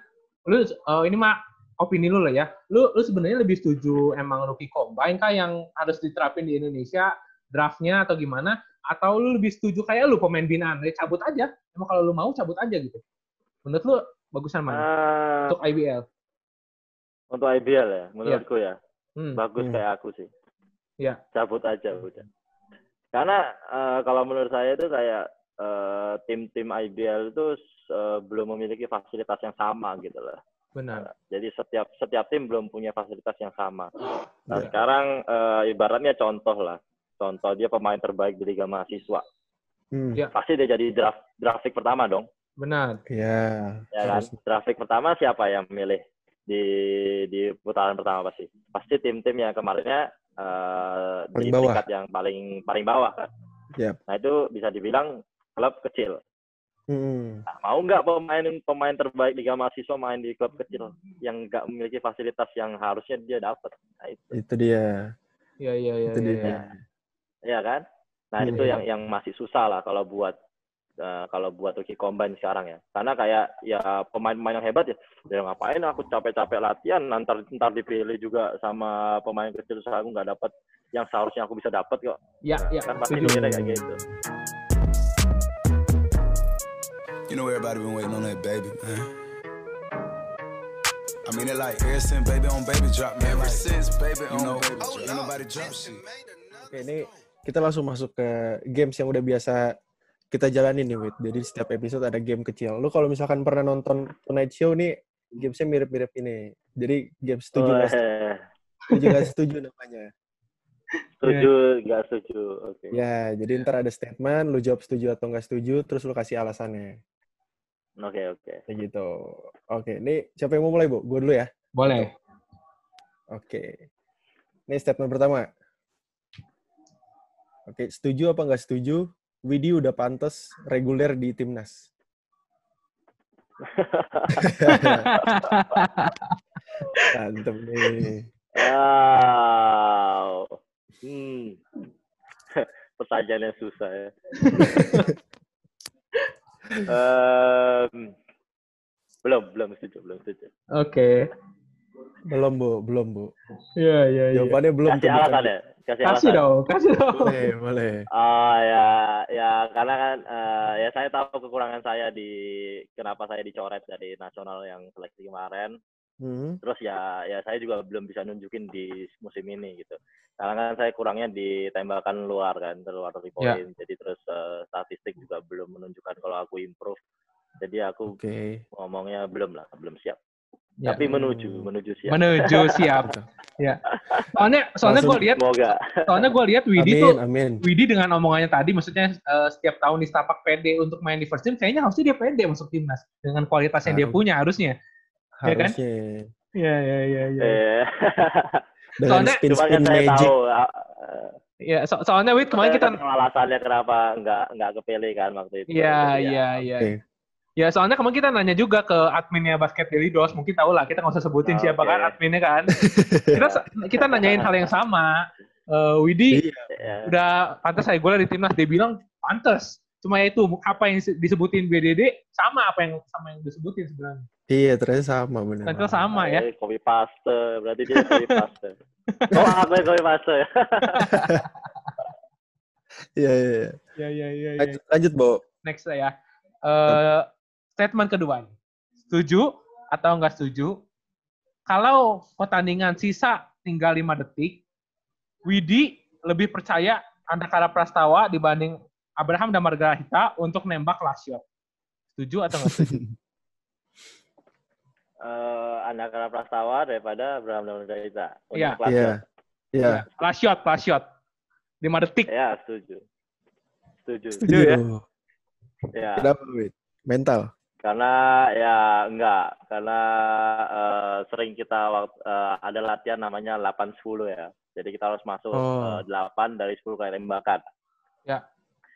lu eh, ini mah opini lu lah ya. Lu lu sebenarnya lebih setuju emang rookie combine kah yang harus diterapin di Indonesia draftnya atau gimana? Atau lu lebih setuju kayak lu pemain binaan, ya cabut aja. Emang kalau lu mau cabut aja gitu. Menurut lu bagusan mana Ah, untuk IBL? untuk IBL ya, menurutku ya. Hmm. Bagus Hmm. kayak aku sih. Ya. Cabut aja udah. Karena eh, kalau menurut saya itu kayak eh, tim-tim IBL itu eh, belum memiliki fasilitas yang sama gitu lah. Benar. Jadi setiap setiap tim belum punya fasilitas yang sama. Nah Ya. sekarang eh, ibaratnya contoh lah, contoh dia pemain terbaik di Liga Mahasiswa, Hmm. Ya. pasti dia jadi draft draft pick pertama dong, Benar. Ya. ya kan? harus. Draft pick pertama siapa yang milih di di putaran pertama pasti? Pasti tim-tim yang kemarinnya eh, Paling di bawah. peringkat yang paling paling bawah kan. Yap. Nah itu bisa dibilang klub kecil. Hmm. Nah, mau nggak pemain pemain terbaik Liga Mahasiswa main di klub kecil yang nggak memiliki fasilitas yang harusnya dia dapat? Nah, itu. Itu dia. Ya, ya, ya, Itu ya, dia. ya. ya kan? Nah Hmm. itu yang yang masih susah lah kalau buat eh, kalau buat rookie combine sekarang ya. Karena kayak ya pemain-pemain yang hebat ya, ya ngapain aku capek-capek latihan, ntar ntar dipilih juga sama pemain kecil terus aku nggak dapat yang seharusnya aku bisa dapat kok. Ya, Nah, ya. kan pasti mikirnya kayak gitu. You know everybody been waiting on that baby, man. I mean it like ever since baby on baby drop, man. Ever since baby on know, baby drop. Ain't nobody drop shit. Oke, ini kita langsung masuk ke games yang udah biasa kita jalanin nih, Wit. Jadi setiap episode ada game kecil. Lu kalau misalkan pernah nonton Tonight Show nih, gamesnya mirip-mirip ini. Jadi game setuju nggak setuju, Weh, setuju nggak setuju namanya. setuju nggak setuju? Oke. Ya, jadi ntar ada statement, lu jawab setuju atau nggak setuju, terus lu kasih alasannya. Oke oke. Kayak gitu. Oke, ini siapa yang mau mulai, Bu? Gue dulu ya. Boleh. Oke. Ini statement pertama. Oke, setuju apa nggak setuju? Widi udah pantas reguler di timnas. Mantep nih. Wow. Hmm. Pertanyaan yang susah ya. Em, belum, belum setuju, belum setuju. Oke. Belum, Bu. Belum, Bu. Iya, iya, iya. Jawabannya belum. Kasih tuh, alasan bukan. ya? Kasih Kasih alasan. dong, kasih dong. Boleh, boleh. Oh ya, ya karena kan eh, ya saya tahu kekurangan saya di kenapa saya dicoret dari nasional yang seleksi kemarin. Hmm. Terus ya ya saya juga belum bisa nunjukin di musim ini gitu. Karena kan saya kurangnya di tembakan luar kan, luar dari Ya. poin. Jadi terus eh, statistik juga belum menunjukkan kalau aku improve. Jadi aku Oke. ngomongnya belum lah, belum siap. Ya. Tapi menuju, menuju siap. Menuju siap. ya. Soalnya soalnya gue lihat Semoga. soalnya gue lihat Widi Amin, tuh amin. Widi dengan omongannya tadi maksudnya eh, setiap tahun di setapak pede untuk main di first team kayaknya harusnya dia pede masuk timnas dengan kualitas yang dia punya harusnya. Ya kan? Harusnya. Iya iya iya iya. Eh, Dengan Soalnya- spin Cuma kan spin saya magic. tahu ah, eh, Ya, so- soalnya Wid kemarin kita alasannya kenapa nggak nggak kepilih kan waktu itu. Iya iya iya. Ya soalnya kemarin kita nanya juga ke adminnya basket Daily Dos, mungkin tahu lah kita nggak usah sebutin Oke. siapa kan adminnya kan. kita kita nanyain hal yang sama. Eh, Widi Iya. Ya. udah pantas saya gue di timnas dia bilang pantas. Cuma ya itu apa yang disebutin BDD sama apa yang sama yang disebutin sebenarnya. Iya, ternyata sama benar. Ternyata sama ya. Eh, Copy paste, berarti dia copy paste. oh, yang copy paste. Iya, iya. iya. Ya ya ya. ya. Lanjut, lanjut, Bo. Next ya. Eh statement kedua. nih. Setuju atau enggak setuju? Kalau pertandingan sisa tinggal 5 detik, Widi lebih percaya Andakara Prastawa dibanding Abraham dan Margarita untuk nembak last shot. Setuju atau enggak setuju? Eh, Andakara Prastawa daripada Abraham dan Margarita. Untuk Iya. Iya. shot. Iya. last shot, last shot. 5 detik. Ya, setuju. Setuju. Setuju ya? Setuju. Ya. Kenapa, Wid? Mental. Karena ya enggak, karena eh, sering kita waktu, eh, ada latihan namanya 8-10 ya. Jadi kita harus masuk Oh. eh, 8 dari 10 kali tembakan.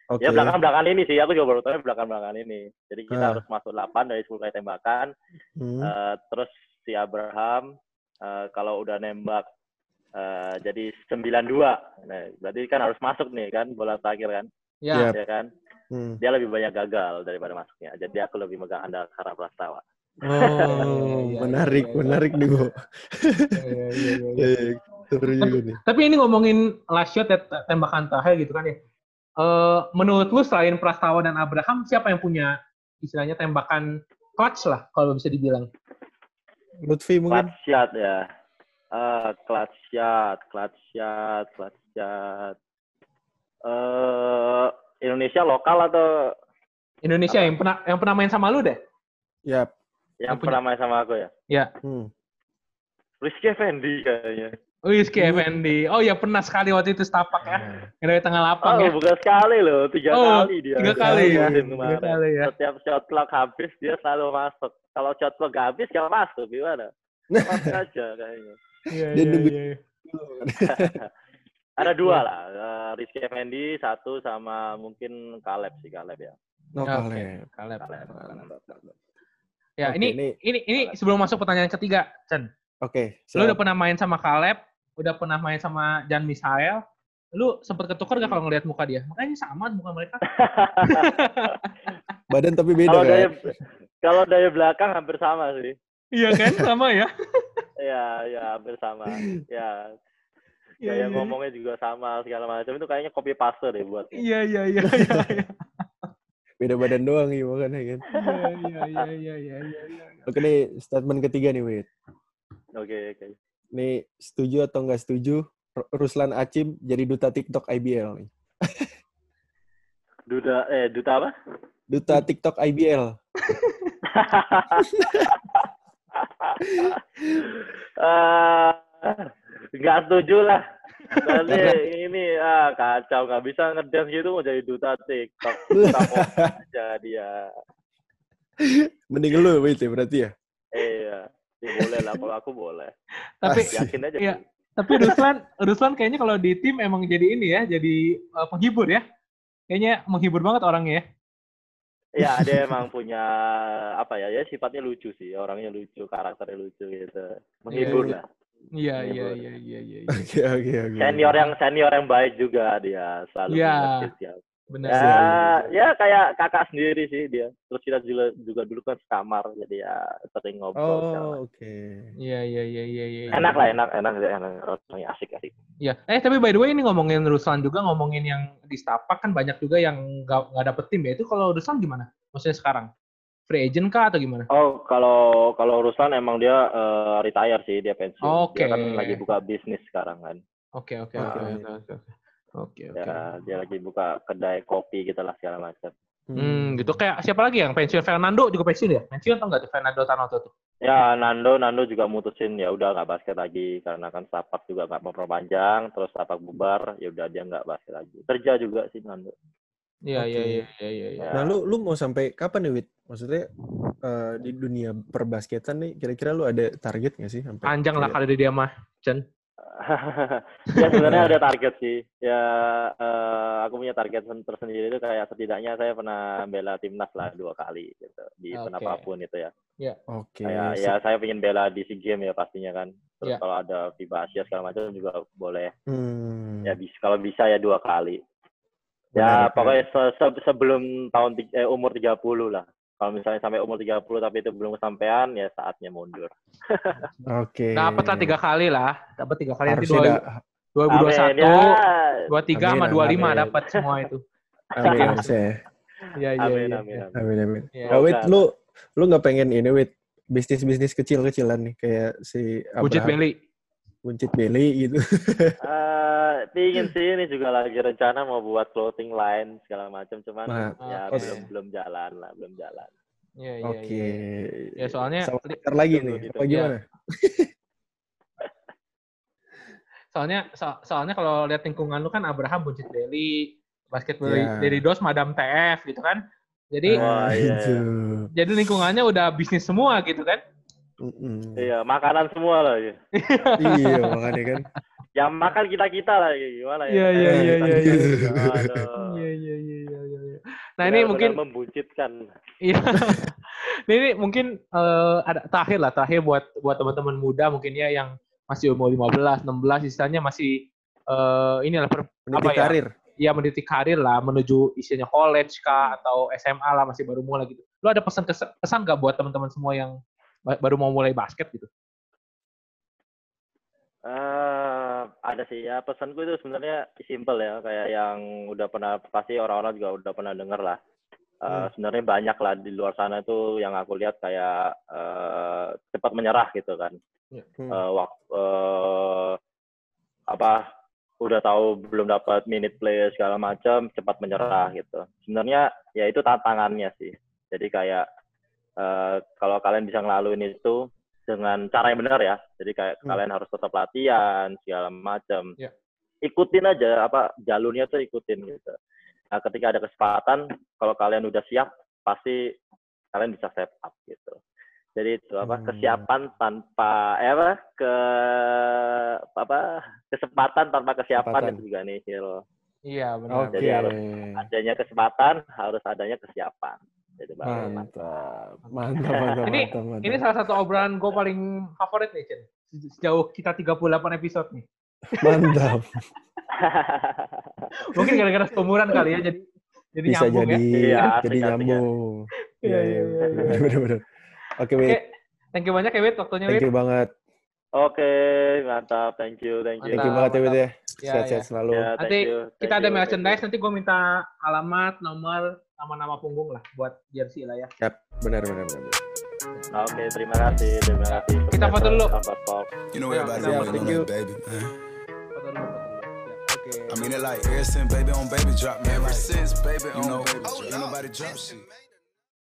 Oke. Ya belakang-belakang ini sih, aku juga baru tahu belakang-belakang ini. Jadi kita Ah. harus masuk 8 dari 10 kali tembakan. Hmm. Eh, terus si Abraham eh, kalau udah nembak eh, jadi 9-2. Nah, berarti kan harus masuk nih kan bola terakhir kan, Ya. Ya kan? Hmm. Dia lebih banyak gagal daripada masuknya. Jadi aku lebih megang Andakara Prastawa. Oh, iya, menarik, iya, iya. menarik nih, Bu. Iya, iya, iya, iya. Iya, iya. Nih. Tapi ini ngomongin last shot ya, te- tembakan terakhir gitu kan ya. Eh, menurut lu selain Prastawa dan Abraham, siapa yang punya istilahnya tembakan clutch lah kalau bisa dibilang? Lutfi mungkin? Clutch shot ya. Eh, clutch shot, clutch shot, clutch shot. Eh, Indonesia lokal atau Indonesia yang pernah yang pernah main sama lu deh. Yap. yang Yang punya- pernah main sama aku ya? Hmm. Rizky Effendi kayaknya. Rizky Effendi. Oh ya pernah sekali waktu itu setapak ya. Dari tengah lapang Oh, ya. bukan sekali loh, tiga Oh, kali dia. tiga kali ya. Tiga kali ya. Setiap shot clock habis dia selalu masuk. Kalau shot clock gak habis gak masuk gimana? Masuk aja kayaknya. Iya, iya, iya. Ada Iya. dua lah, eh, Rizky Effendi satu sama mungkin Caleb sih Caleb ya. No, Oke. Kaleb. Kaleb. Caleb. Ya, Oke, ini, ini- ini ini sebelum masuk pertanyaan ketiga, Chen. Oke. Lu udah pernah main sama Caleb, udah pernah main sama Jan Misael. Lu sempet ketukar gak kalau ngeliat muka dia? Makanya sama muka mereka. Badan tapi beda Kalau kan? kalau dari belakang hampir sama sih. iya kan? Sama ya? Ya, ya hampir sama. Ya, Iya, gaya iya. ngomongnya juga sama segala macam itu kayaknya copy paste deh buat. Iya, iya, iya, iya. iya. Beda badan doang makanya kan. Iya, iya, iya, iya, iya, iya, iya. Oke nih statement ketiga nih Wid. Oke, oke. Nih setuju atau nggak setuju Ru- Ruslan Acim jadi duta TikTok IBL nih. Duda eh duta apa? Duta TikTok IBL. Eh, nggak setuju lah. Nanti ini ah kacau nggak bisa ngedance gitu mau jadi duta TikTok. Aja dia. Mending lu ya berarti ya. Iya, ya boleh lah kalau aku boleh. Tapi. Yakin aja. Iya. tapi Ruslan Ruslan kayaknya kalau di tim emang jadi ini ya, jadi eh, penghibur ya. Kayaknya menghibur banget orangnya ya. Ya dia emang punya apa ya ya sifatnya lucu sih orangnya lucu karakternya lucu gitu menghibur Iya, lah Iya, iya, iya, iya, iya. iya. Oke oke oke. senior yang senior yang baik juga dia selalu Iya. mengerti siap. Benar. ya iya, ya kayak kakak sendiri sih dia terus kita juga juga dulu kan sekamar jadi ya sering ngobrol Oh oke. Iya, iya, iya, iya, iya. enak lah enak enak enak orangnya asik asik Iya. Eh tapi by the way ini ngomongin Ruslan juga ngomongin yang di Stapak kan banyak juga yang nggak nggak dapet tim ya. Itu kalau Ruslan gimana? Maksudnya sekarang free agent kah atau gimana? oh kalau kalau Ruslan emang dia eh, retire sih dia pensiun Oke. dia kan lagi buka bisnis sekarang kan Oke oke Ah. oke oke oke oke oke. ya dia lagi buka kedai kopi gitu lah segala macam Hmm, gitu kayak siapa lagi yang pensiun Fernando juga pensiun ya? Pensiun atau enggak tuh Fernando Tanoto tuh? Ya Nando Nando juga mutusin ya udah nggak basket lagi karena kan Stapak juga nggak mau perpanjang terus Stapak bubar ya udah dia nggak basket lagi kerja juga sih Nando. Iya Oke. iya iya iya iya. iya. Nah lu lu mau sampai kapan nih Wid? Maksudnya eh, di dunia perbasketan nih kira-kira lu ada target nggak sih? Sampai Panjang lah kali dia mah, Chen. ya sebenarnya ada target sih ya eh, aku punya target sen- tersendiri itu kayak setidaknya saya pernah bela timnas lah dua kali gitu di Oke. apa pun itu ya. Oke. Kayak sip. ya saya pengen bela di SEA Games ya pastinya kan. Terus Ya. kalau ada FIBA Asia segala macam juga boleh. Hmm. Ya bisa kalau bisa ya dua kali. Ya menarik. pokoknya se- se- sebelum tahun eh, umur 30 lah. Kalau misalnya sampai umur 30 tapi itu belum kesampaian ya saatnya mundur. Oke. Dapat lah tiga kali lah. Dapat tiga kali nanti Harusnya dua dah- dua ribu dua Amin, satu, ya. dua tiga Amin, sama dua lima amin. dapat semua itu. Amin harusnya ya. Iya iya Amin, iya. amin, iya. amin. Amin amin. Iya. Nah, Wid, Semoga. lu lu nggak pengen ini Wid bisnis-bisnis kecil-kecilan nih kayak si Buncit Abraham, Belly. Buncit Belly gitu. Eh, pingin sih ini juga lagi rencana mau buat clothing line segala macam cuman Nah, ya oke. belum belum jalan lah belum jalan. Iya iya Oke. iya. Ya, soalnya- Sama lagi nih. ditunggu. Apa gimana? Soalnya so- soalnya kalau lihat lingkungan lu kan Abraham Buncit Belly, basket Iya. dari DOS Madam TF gitu kan. Jadi iya, Gitu. jadi lingkungannya udah bisnis semua gitu kan? Mm-mm. Iya, makanan semua lah. ya. iya makanya kan. Yang makan kita-kita lah, gimana ya? Iya, iya, iya, iya, iya. Iya iya iya iya iya. iya. Nah ini mungkin membuncitkan. Iya. Nah, ini mungkin eh, ada terakhir lah, terakhir buat buat teman-teman muda mungkin ya yang masih umur 15, 16 istilahnya masih eh ini lah per, Apa ya? karir. ya mendidik karir lah menuju istilahnya college kah atau SMA lah masih baru mulai gitu. Lu ada pesan kes- pesan gak buat teman-teman semua yang ba- baru mau mulai basket gitu? Ada sih ya pesanku itu sebenarnya simple ya kayak yang udah pernah pasti orang-orang juga udah pernah denger lah. Eh, Hmm. Sebenarnya banyak lah di luar sana itu yang aku lihat kayak eh, cepat menyerah gitu kan. Hmm. Eh, wak- eh, apa udah tahu belum dapat minute play segala macam cepat menyerah gitu. Sebenarnya ya itu tantangannya sih. Jadi kayak eh, kalau kalian bisa ngelaluin itu dengan cara yang benar ya. Jadi kayak Hmm. kalian harus tetap latihan segala macam. Ya. Ikutin aja apa jalurnya tuh ikutin gitu. Nah, ketika ada kesempatan kalau kalian udah siap pasti kalian bisa step up gitu. Jadi itu apa Hmm. kesiapan tanpa eh, apa ke apa kesempatan tanpa kesiapan itu juga nihil. Iya Oke. Jadi harus Adanya kesempatan harus adanya kesiapan. Jadi mantap. Mantap. Mantap, mantap, Ini- mantap, mantap. Ini salah satu obrolan gue paling favorit nih, Chen. Se- Sejauh kita 38 episode nih. Mantap. Mungkin gara-gara seumuran kali ya, jadi jadi Bisa nyambung jadi, ya. Iya, jadi asik, asik, nyambung. Iya, iya, iya, iya. Bener-bener. Oke, Oke, Wit. thank you banyak ya, Wit, waktunya, Thank Wit. you banget. Oke, mantap. Thank you, thank you. Thank you banget ya, Wit ya. Ya, Sehat-sehat ya. selalu. Ya, thank Nanti you, Kita ada you, merchandise, nanti gue minta alamat, nomor, nama-nama punggung lah buat jersey lah ya. Yap, benar, benar, benar. Oke, terima kasih, terima kasih. Kita foto dulu. You know Yeah, everybody yeah, waiting thank you. baby. Foto dulu, foto dulu. Ya, Oke. I mean it like ever since baby on baby drop, man. Ever since baby on baby drop, ain't nobody drop shit.